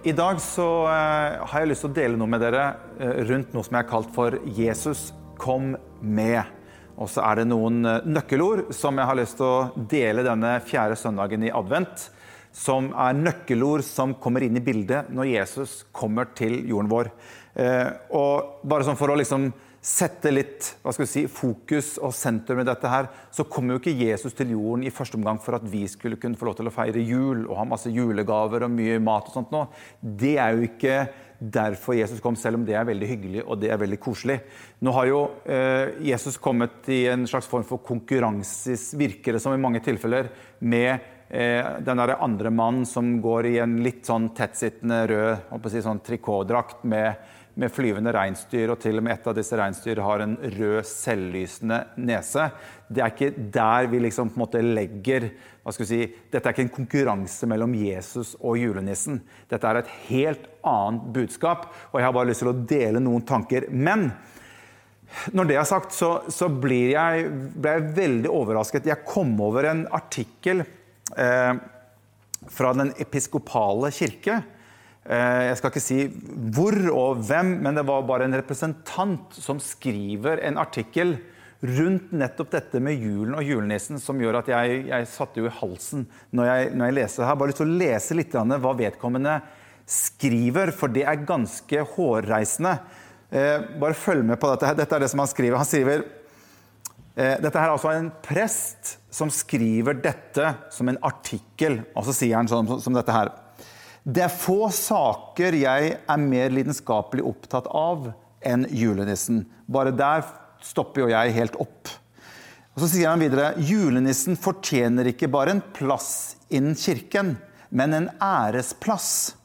I dag så eh, har jeg lyst til å dele noe med dere eh, rundt noe som jeg har kalt for 'Jesus kom med'. Og så er det noen eh, nøkkelord som jeg har lyst til å dele denne fjerde søndagen i advent. Som er nøkkelord som kommer inn i bildet når Jesus kommer til jorden vår. Og bare sånn for å liksom sette litt hva skal vi si, fokus og sentrum i dette her, så kom jo ikke Jesus til jorden i første omgang for at vi skulle kunne få lov til å feire jul og ha masse julegaver og mye mat og sånt nå. Det er jo ikke derfor Jesus kom, selv om det er veldig hyggelig og det er veldig koselig. Nå har jo eh, Jesus kommet i en slags form for konkurranse, virker det som i mange tilfeller, med eh, den der andre mannen som går i en litt sånn tettsittende rød si, sånn trikotdrakt med med flyvende reinsdyr, og til og med et av disse reinsdyr har en rød, selvlysende nese. Det er ikke der vi liksom på en måte legger hva skal vi si, Dette er ikke en konkurranse mellom Jesus og julenissen. Dette er et helt annet budskap, og jeg har bare lyst til å dele noen tanker. Men når det er sagt, så, så blir jeg, ble jeg veldig overrasket. Jeg kom over en artikkel eh, fra Den episkopale kirke jeg skal ikke si hvor og hvem, men det var bare en representant som skriver en artikkel rundt nettopp dette med julen og julenissen, som gjør at jeg, jeg satte jo i halsen når jeg, når jeg leser her. Bare lyst til å lese litt hva vedkommende skriver, for det er ganske hårreisende. Eh, bare følg med på dette. Dette er det som han skriver. Han skriver eh, dette er altså en prest som skriver dette som en artikkel, og så sier han sånn som dette her. Det er få saker jeg er mer lidenskapelig opptatt av enn julenissen. Bare der stopper jo jeg helt opp. Og Så sier han videre julenissen fortjener ikke bare en plass innen kirken, men en æresplass.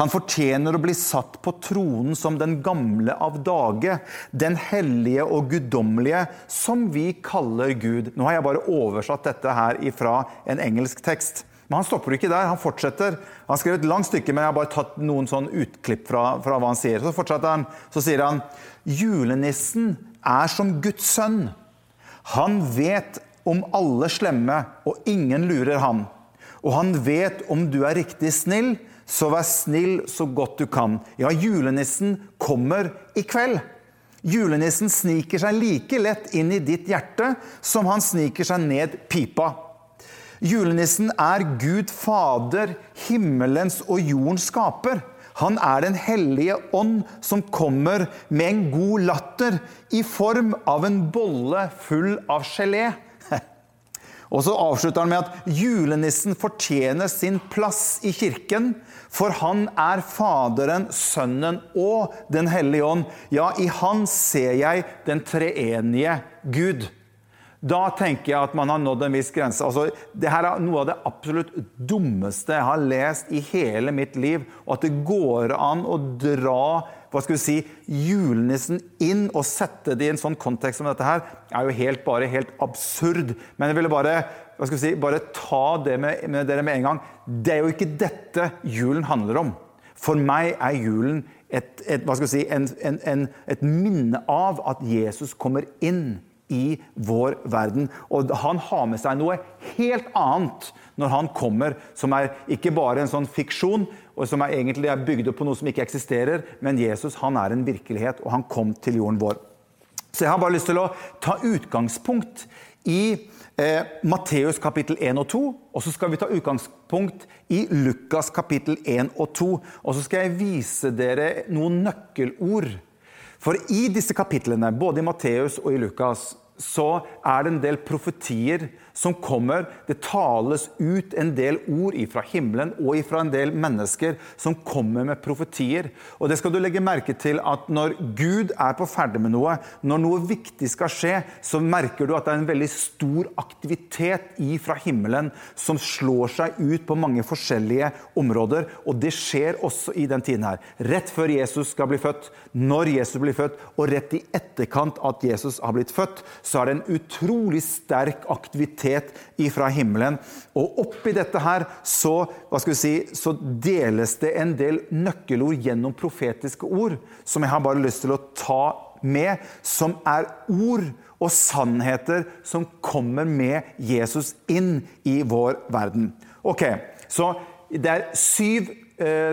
Han fortjener å bli satt på tronen som den gamle av dage, den hellige og guddommelige, som vi kaller Gud. Nå har jeg bare oversatt dette her ifra en engelsk tekst. Men han stopper ikke der, han fortsetter. Han skrev et langt stykke, men jeg har bare tatt noen sånn utklipp fra, fra hva han sier. Så fortsetter han, så sier han julenissen er som Guds sønn. Han vet om alle slemme, og ingen lurer ham. Og han vet om du er riktig snill, så vær snill så godt du kan. Ja, julenissen kommer i kveld. Julenissen sniker seg like lett inn i ditt hjerte som han sniker seg ned pipa. Julenissen er Gud Fader, himmelens og jordens skaper. Han er Den hellige ånd som kommer med en god latter i form av en bolle full av gelé. Og så avslutter han med at julenissen fortjener sin plass i kirken, for han er Faderen, Sønnen og Den hellige ånd. Ja, i han ser jeg den treenige Gud. Da tenker jeg at man har nådd en viss grense. Altså, det her er noe av det absolutt dummeste jeg har lest i hele mitt liv. Og at det går an å dra hva skal vi si, julenissen inn og sette det i en sånn kontekst som dette her, er jo helt, bare helt absurd. Men jeg ville bare, hva skal vi si, bare ta det med, med dere med en gang. Det er jo ikke dette julen handler om. For meg er julen et, et, hva skal vi si, en, en, en, et minne av at Jesus kommer inn i vår verden. Og han har med seg noe helt annet når han kommer, som er ikke bare en sånn fiksjon, og som er egentlig er bygd opp på noe som ikke eksisterer, men Jesus han er en virkelighet, og han kom til jorden vår. Så jeg har bare lyst til å ta utgangspunkt i eh, Matteus kapittel 1 og 2, og så skal vi ta utgangspunkt i Lukas kapittel 1 og 2. Og så skal jeg vise dere noen nøkkelord for i disse kapitlene, både i Matteus og i Lukas, så er det en del profetier som kommer. Det tales ut en del ord fra himmelen og fra en del mennesker som kommer med profetier. Og det skal du legge merke til at når Gud er på ferde med noe, når noe viktig skal skje, så merker du at det er en veldig stor aktivitet ifra himmelen som slår seg ut på mange forskjellige områder. Og det skjer også i den tiden her. Rett før Jesus skal bli født, når Jesus blir født, og rett i etterkant at Jesus har blitt født, så er det en utrolig sterk aktivitet ifra himmelen. Og oppi dette her så, hva skal vi si, så deles det en del nøkkelord gjennom profetiske ord, som jeg har bare lyst til å ta med, som er ord og sannheter som kommer med Jesus inn i vår verden. Ok, Så det er syv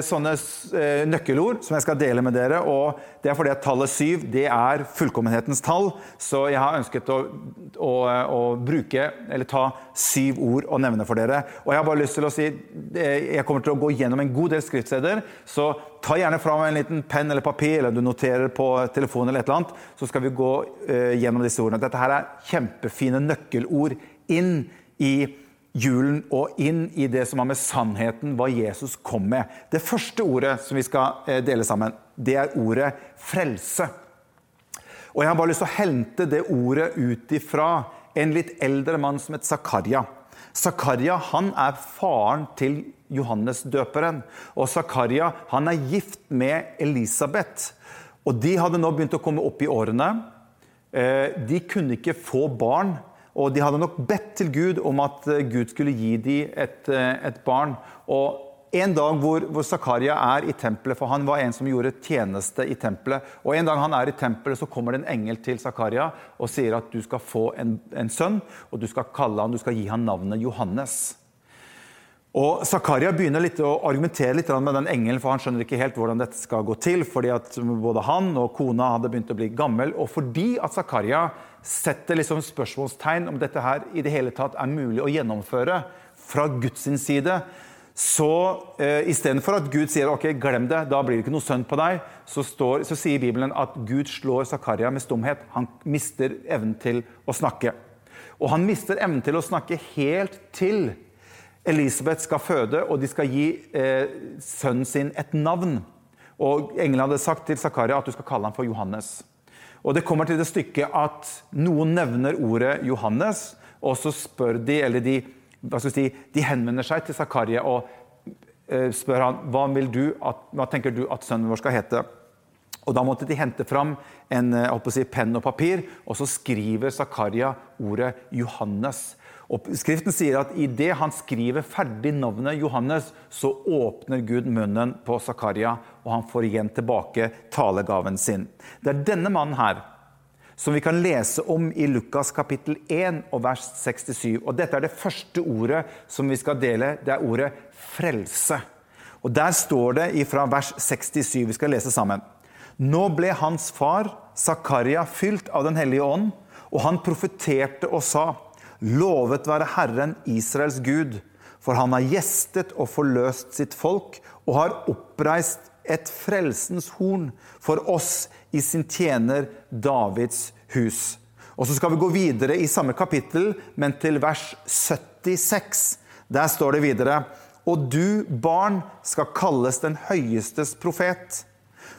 sånne eh, nøkkelord som jeg skal dele med dere. og Det er fordi at tallet syv det er fullkommenhetens tall. Så jeg har ønsket å, å, å, bruke, eller ta syv ord og nevne for dere. Og jeg har bare lyst til å si jeg kommer til å gå gjennom en god del skriftsteder. Så ta gjerne fram en liten penn eller papir, eller du noterer på telefonen, eller et eller annet, så skal vi gå gjennom disse ordene. Dette her er kjempefine nøkkelord inn i julen og inn i det som har med sannheten, hva Jesus kom med. Det første ordet som vi skal eh, dele sammen, det er ordet frelse. Og Jeg har bare lyst til å hente det ordet ut ifra en litt eldre mann som het Zakaria. Zakaria han er faren til Johannes døperen. Og Zakaria han er gift med Elisabeth. Og De hadde nå begynt å komme opp i årene. Eh, de kunne ikke få barn og de hadde nok bedt til Gud om at eh, Gud skulle gi dem et, eh, et barn. Og en dag hvor, hvor Zakaria er i tempelet, for han var en som gjorde tjeneste i tempelet. Og en dag han er i tempelet, så kommer det en engel til Zakaria og sier at du skal få en, en sønn, og du skal kalle han, du skal gi han navnet Johannes. Og Zakaria begynner litt å argumentere litt med den engelen, for han skjønner ikke helt hvordan dette skal gå til, fordi at både han og kona hadde begynt å bli gammel, og fordi at Zakaria setter liksom spørsmålstegn om dette her i det hele tatt er mulig å gjennomføre fra Guds side, så eh, istedenfor at Gud sier ok, glem det, da blir det ikke noe sønn på deg, så, står, så sier Bibelen at Gud slår Zakaria med stumhet. Han mister evnen til å snakke. Og han mister evnen til å snakke helt til Elisabeth skal føde, og de skal gi eh, sønnen sin et navn. Og Engelen hadde sagt til Zakaria at du skal kalle ham for Johannes. Og Det kommer til det stykket at noen nevner ordet Johannes, og så spør de, eller de, si, de henvender seg til Zakaria og eh, spør han, hva, at, hva tenker du at sønnen vår skal hete. Og Da måtte de hente fram en eh, si, penn og papir, og så skriver Zakaria ordet Johannes. Og Skriften sier at idet han skriver ferdig navnet Johannes, så åpner Gud munnen på Zakaria, og han får igjen tilbake talegaven sin. Det er denne mannen her som vi kan lese om i Lukas kapittel 1 og vers 67. Og Dette er det første ordet som vi skal dele. Det er ordet 'frelse'. Og Der står det fra vers 67. Vi skal lese sammen. Nå ble hans far, Zakaria, fylt av Den hellige ånd, og han profeterte og sa:" Lovet være Herren Israels Gud, for han har gjestet og forløst sitt folk og har oppreist et frelsens horn for oss i sin tjener Davids hus. Og Så skal vi gå videre i samme kapittel, men til vers 76. Der står det videre Og du, barn, skal kalles den høyestes profet.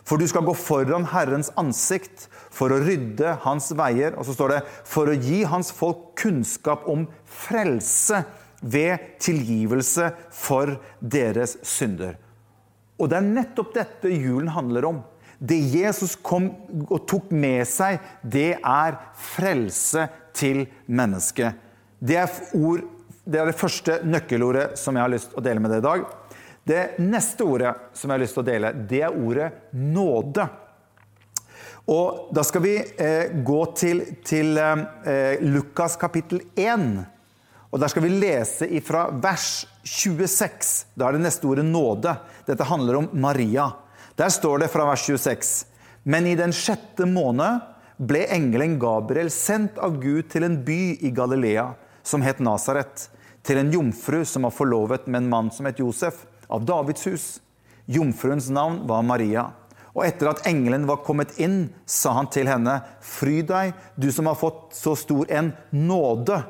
For du skal gå foran Herrens ansikt for å rydde hans veier. Og så står det for å gi hans folk kunnskap om frelse ved tilgivelse for deres synder. Og det er nettopp dette julen handler om. Det Jesus kom og tok med seg, det er frelse til mennesket. Det er, ord, det er det første nøkkelordet som jeg har lyst til å dele med deg i dag. Det neste ordet som jeg har lyst til å dele, det er ordet nåde. Og da skal vi eh, gå til, til eh, Lukas kapittel 1. Og Der skal vi lese ifra vers 26. Da er det neste ordet nåde. Dette handler om Maria. Der står det fra vers 26. Men i den sjette måned ble engelen Gabriel sendt av Gud til en by i Galilea som het Nasaret, til en jomfru som var forlovet med en mann som het Josef av Davids hus. Jomfruens navn var Maria. Og etter at engelen var kommet inn, sa han til henne, Fry deg, du som har fått så stor en nåde.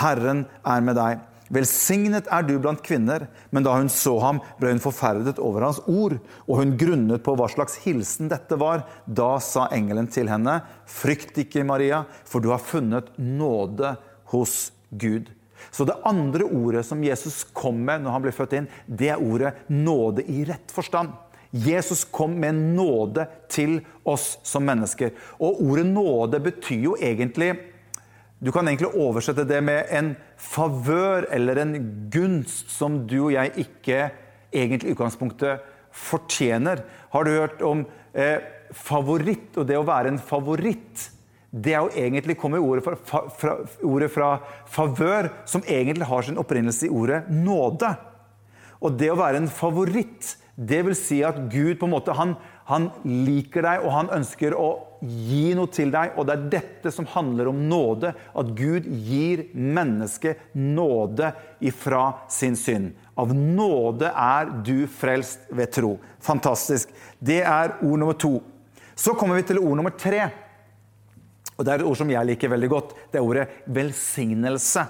Herren er med deg. Velsignet er du blant kvinner. Men da hun så ham, ble hun forferdet over hans ord, og hun grunnet på hva slags hilsen dette var. Da sa engelen til henne, Frykt ikke, Maria, for du har funnet nåde hos Gud. Så det andre ordet som Jesus kom med når han ble født inn, det er ordet nåde i rett forstand. Jesus kom med nåde til oss som mennesker. Og ordet nåde betyr jo egentlig Du kan egentlig oversette det med en favør eller en gunst som du og jeg ikke egentlig i utgangspunktet fortjener. Har du hørt om eh, favoritt og det å være en favoritt? Det er jo egentlig kommer ordet fra, fra, ordet fra favør, som egentlig har sin opprinnelse i ordet nåde. Og det å være en favoritt, Det vil si at Gud på en måte, han, han liker deg, og han ønsker å gi noe til deg. Og det er dette som handler om nåde. At Gud gir mennesket nåde ifra sin synd. Av nåde er du frelst ved tro. Fantastisk. Det er ord nummer to. Så kommer vi til ord nummer tre. Og Det er et ord som jeg liker veldig godt. Det er ordet velsignelse.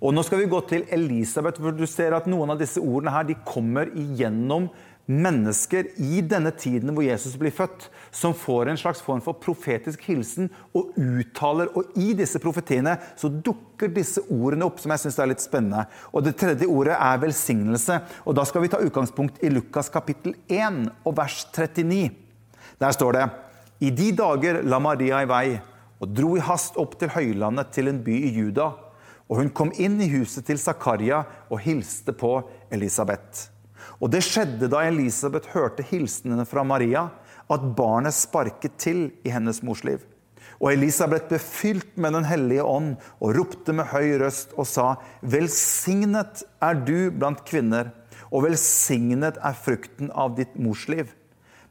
Og Nå skal vi gå til Elisabeth, for du ser at noen av disse ordene her, de kommer igjennom mennesker i denne tiden hvor Jesus blir født, som får en slags form for profetisk hilsen og uttaler. Og i disse profetiene så dukker disse ordene opp, som jeg syns er litt spennende. Og Det tredje ordet er velsignelse. Og Da skal vi ta utgangspunkt i Lukas kapittel 1 og vers 39. Der står det I de dager la Maria i vei og dro i hast opp til høylandet til en by i Juda. Og hun kom inn i huset til Zakaria og hilste på Elisabeth. Og det skjedde da Elisabeth hørte hilsenene fra Maria, at barnet sparket til i hennes mors liv. Og Elisabeth ble fylt med Den hellige ånd og ropte med høy røst og sa:" Velsignet er du blant kvinner, og velsignet er frukten av ditt mors liv.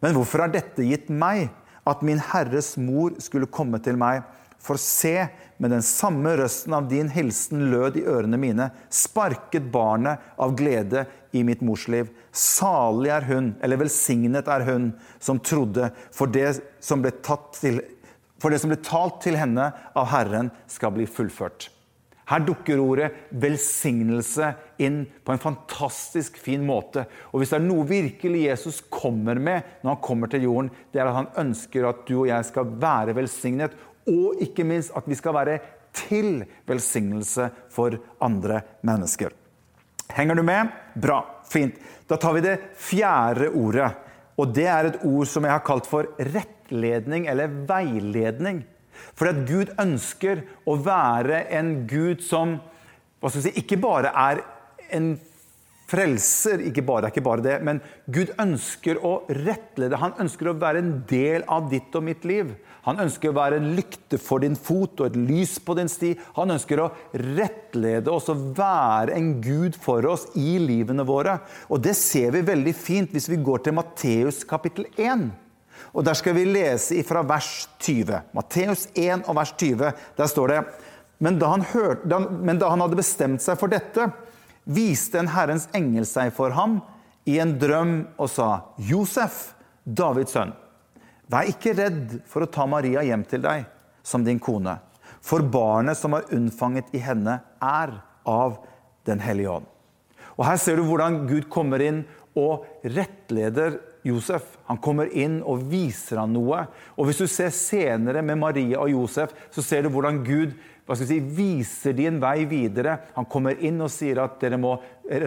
Men hvorfor er dette gitt meg, at min Herres mor skulle komme til meg? For se, med den samme røsten av din hilsen lød i ørene mine, sparket barnet av glede i mitt morsliv. Salig er hun, eller velsignet er hun, som trodde, for det som ble, til, for det som ble talt til henne av Herren, skal bli fullført. Her dukker ordet 'velsignelse' inn på en fantastisk fin måte. Og Hvis det er noe virkelig Jesus kommer med når han kommer til jorden, det er at han ønsker at du og jeg skal være velsignet og ikke minst at vi skal være til velsignelse for andre mennesker. Henger du med? Bra. Fint. Da tar vi det fjerde ordet. Og det er et ord som jeg har kalt for rettledning eller veiledning. For at Gud ønsker å være en Gud som si, ikke bare er en frelser. Ikke bare, ikke bare det, men Gud ønsker å rettlede. Han ønsker å være en del av ditt og mitt liv. Han ønsker å være en lykte for din fot og et lys på din sti. Han ønsker å rettlede oss og være en Gud for oss i livene våre. Og Det ser vi veldig fint hvis vi går til Matteus kapittel 1. Og Der skal vi lese fra vers 20. Matteus 1 og vers 20. Der står det men da, hørte, men da han hadde bestemt seg for dette, viste en Herrens engel seg for ham i en drøm og sa, Josef, Davids sønn. Vær ikke redd for å ta Maria hjem til deg som din kone, for barnet som er unnfanget i henne, er av Den hellige ånd. Og Her ser du hvordan Gud kommer inn og rettleder Josef. Han kommer inn og viser ham noe. Og Hvis du ser senere med Maria og Josef, så ser du hvordan Gud si, viser de en vei videre. Han kommer inn og sier at dere må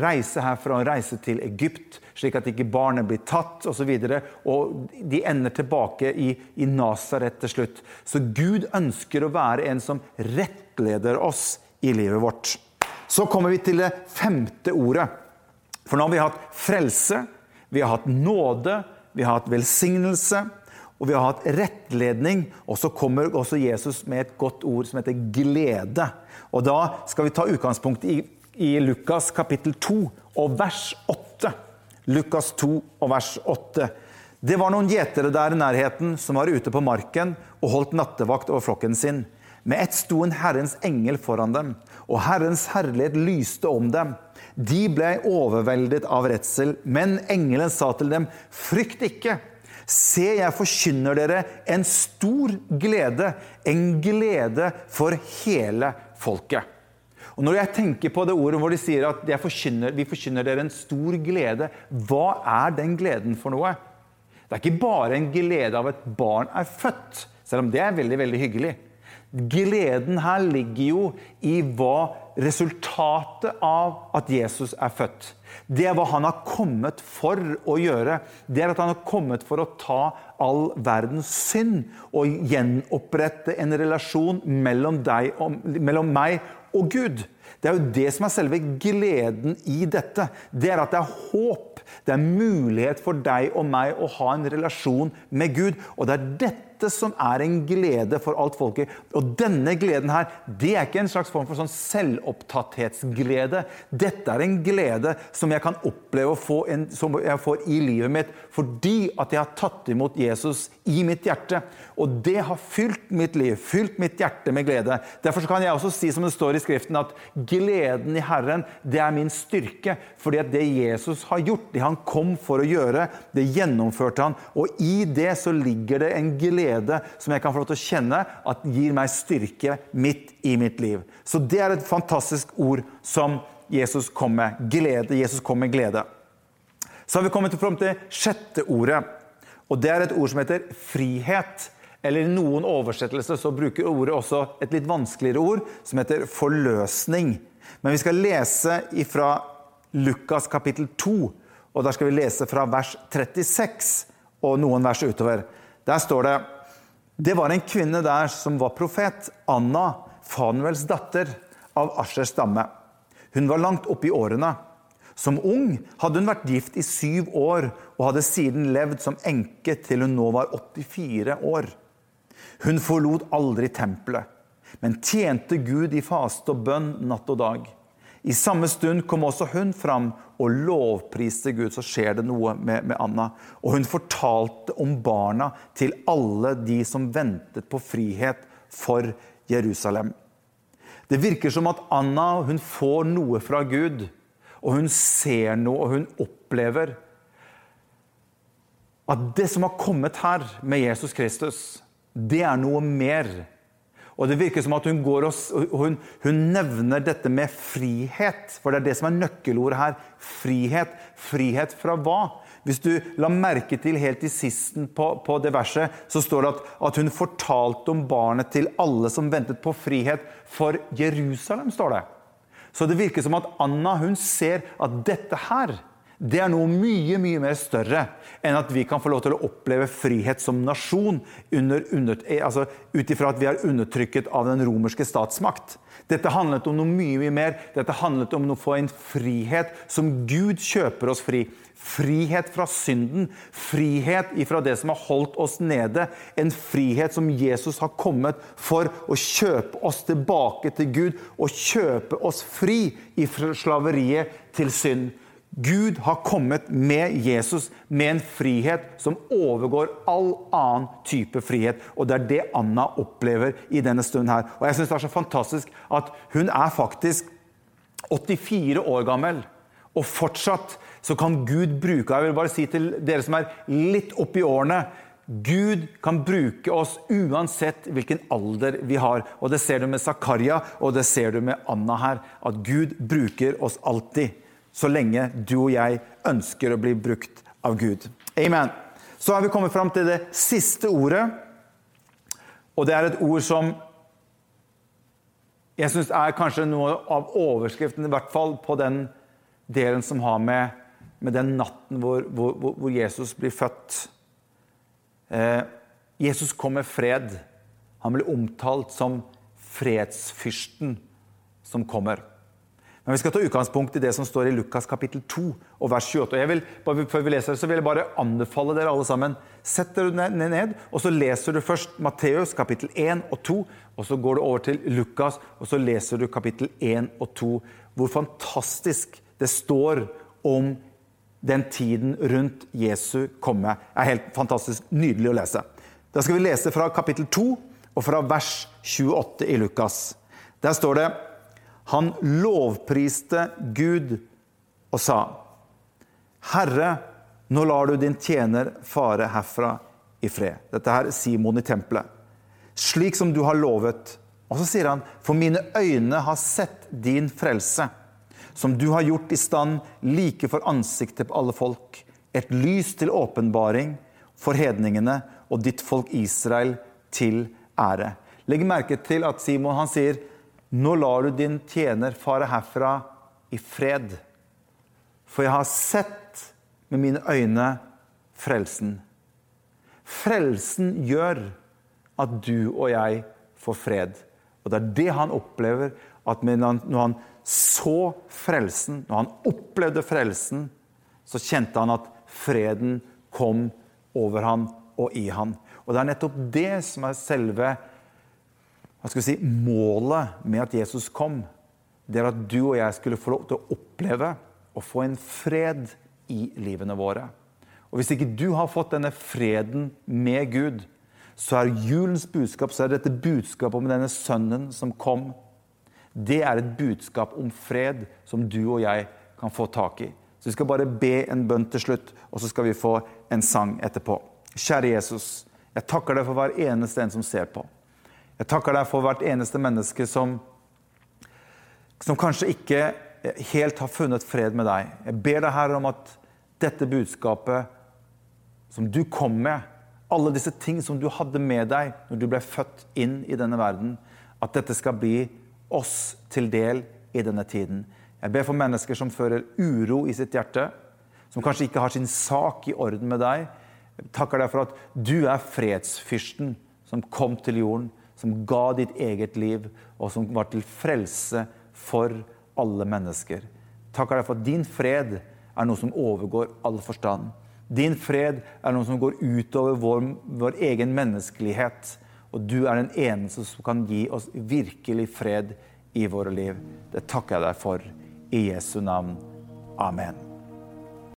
reise herfra og reise til Egypt, slik at ikke barnet blir tatt osv. Og, så og de ender tilbake i, i Nasaret til slutt. Så Gud ønsker å være en som rettleder oss i livet vårt. Så kommer vi til det femte ordet. For nå har vi hatt frelse, vi har hatt nåde, vi har hatt velsignelse og vi har hatt rettledning. Og så kommer også Jesus med et godt ord som heter glede. Og da skal vi ta utgangspunkt i, i Lukas kapittel 2 og vers 8. Lukas 2 og vers 8. Det var noen gjetere der i nærheten som var ute på marken og holdt nattevakt over flokken sin. Med ett sto en Herrens engel foran dem, og Herrens herlighet lyste om dem. De ble overveldet av redsel, men engelen sa til dem, frykt ikke. Se, jeg forkynner dere en stor glede, en glede for hele folket. Og Når jeg tenker på det ordet hvor de sier at forkynner, vi forkynner dere en stor glede, hva er den gleden for noe? Det er ikke bare en glede av at barn er født, selv om det er veldig, veldig hyggelig. Gleden her ligger jo i hva resultatet av at Jesus er født. Det er hva han har kommet for å gjøre. Det er at han har kommet for å ta all verdens synd og gjenopprette en relasjon mellom, og, mellom meg og Gud. Det er jo det som er selve gleden i dette. Det er at det er håp. Det er mulighet for deg og meg å ha en relasjon med Gud. Og det er dette som er en glede for alt folket. Og denne gleden her, det er ikke en slags form for sånn selvopptatthetsglede. Dette er en glede som jeg kan oppleve å få en, som jeg får i livet mitt fordi at jeg har tatt imot Jesus i mitt hjerte. Og det har fylt mitt liv, fylt mitt hjerte med glede. Derfor kan jeg også si som det står i Skriften, at gleden i Herren, det er min styrke. Fordi at det Jesus har gjort, det han kom for å gjøre, det gjennomførte han. Og i det så ligger det en glede som jeg kan få lov til å kjenne at gir meg styrke midt i mitt liv. Så det er et fantastisk ord som Jesus kom med. Glede. Jesus kom med glede. Så har vi kommet fram til sjette ordet. Og det er et ord som heter frihet. Eller i noen oversettelser så bruker ordet også et litt vanskeligere ord, som heter forløsning. Men vi skal lese fra Lukas kapittel 2, og der skal vi lese fra vers 36 og noen vers utover. Der står det det var en kvinne der som var profet, Anna, Fanuels datter av Aschers stamme. Hun var langt oppe i årene. Som ung hadde hun vært gift i syv år og hadde siden levd som enke til hun nå var 84 år. Hun forlot aldri tempelet, men tjente Gud i faste og bønn natt og dag. I samme stund kom også hun fram og lovpriste Gud. Så skjer det noe med, med, Anna. Og hun fortalte om barna til alle de som ventet på frihet for Jerusalem. Det virker som at Anna hun får noe fra Gud. Og hun ser noe, og hun opplever at det som har kommet her med Jesus Kristus, det er noe mer og det virker som at hun, går og, hun, hun, nevner dette med frihet, for det er det som er nøkkelordet her. Frihet. Frihet fra hva? Hvis du la merke til helt i sisten på, på det verset, så står det at, at, hun fortalte om barnet til alle som ventet på frihet for Jerusalem, står det. Så det virker som at Anna hun ser at dette her det er noe mye mye mer større enn at vi kan få lov til å oppleve frihet som nasjon under, altså, ut ifra at vi er undertrykket av den romerske statsmakt. Dette handlet om noe mye mye mer. Dette handlet om å få en frihet som Gud kjøper oss fri. Frihet fra synden, frihet ifra det som har holdt oss nede. En frihet som Jesus har kommet for å kjøpe oss tilbake til Gud og kjøpe oss fri ifra slaveriet til synd. Gud har kommet med Jesus med en frihet som overgår all annen type frihet. Og det er det Anna opplever i denne stunden her. Og jeg syns det er så fantastisk at hun er faktisk 84 år gammel, og fortsatt så kan Gud bruke Jeg vil bare si til dere som er litt oppi årene Gud kan bruke oss uansett hvilken alder vi har. Og Det ser du med Zakaria og det ser du med Anna her. At Gud bruker oss alltid så lenge du og jeg ønsker å bli brukt av Gud. Amen. Så har vi kommet fram til det siste ordet. Og det er et ord som jeg syns er kanskje noe av overskriften, i hvert fall på den delen som har med, med den natten hvor, hvor, hvor Jesus blir født. Eh, Jesus kom med fred. Han ble omtalt som fredsfyrsten som kommer. Men vi skal ta utgangspunkt i det som står i Lukas kapittel 2 og vers 28. Jeg vil, før vi leser, det, så vil jeg bare anbefale dere alle sammen Sett dere ned, og så leser du først Matteus kapittel 1 og 2. Og så går du over til Lukas, og så leser du kapittel 1 og 2. Hvor fantastisk det står om den tiden rundt Jesu komme. Det er helt fantastisk nydelig å lese. Da skal vi lese fra kapittel 2 og fra vers 28 i Lukas. Der står det han lovpriste Gud og sa, Herre, nå lar du din tjener fare herfra i fred. Dette er Simon i tempelet. Slik som du har lovet. Og så sier han, for mine øyne har sett din frelse, som du har gjort i stand like for ansiktet på alle folk. Et lys til åpenbaring for hedningene og ditt folk Israel til ære. Legg merke til at Simon han sier nå lar du din tjener fare herfra i fred. For jeg har sett med mine øyne frelsen. Frelsen gjør at du og jeg får fred. Og det er det han opplever, at når han så frelsen, når han opplevde frelsen, så kjente han at freden kom over han og i han. Og det er nettopp det som er selve hva skal vi si, målet med at Jesus kom. Det er at du og jeg skulle få lov til å oppleve og få en fred i livene våre. Og Hvis ikke du har fått denne freden med Gud, så er julens budskap så er dette budskapet om denne sønnen som kom. Det er et budskap om fred som du og jeg kan få tak i. Så Vi skal bare be en bønn til slutt, og så skal vi få en sang etterpå. Kjære Jesus, jeg takker deg for hver eneste en som ser på. Jeg takker deg for hvert eneste menneske som, som kanskje ikke helt har funnet fred med deg. Jeg ber deg, Herre, om at dette budskapet som du kom med, alle disse ting som du hadde med deg når du ble født inn i denne verden, at dette skal bli oss til del i denne tiden. Jeg ber for mennesker som føler uro i sitt hjerte, som kanskje ikke har sin sak i orden med deg. Jeg takker deg for at du er fredsfyrsten som kom til jorden som ga ditt eget liv, og som var til frelse for alle mennesker. Takker deg for at din fred er noe som overgår all forstand. Din fred er noe som går utover vår, vår egen menneskelighet. Og du er den eneste som kan gi oss virkelig fred i våre liv. Det takker jeg deg for. I Jesu navn. Amen.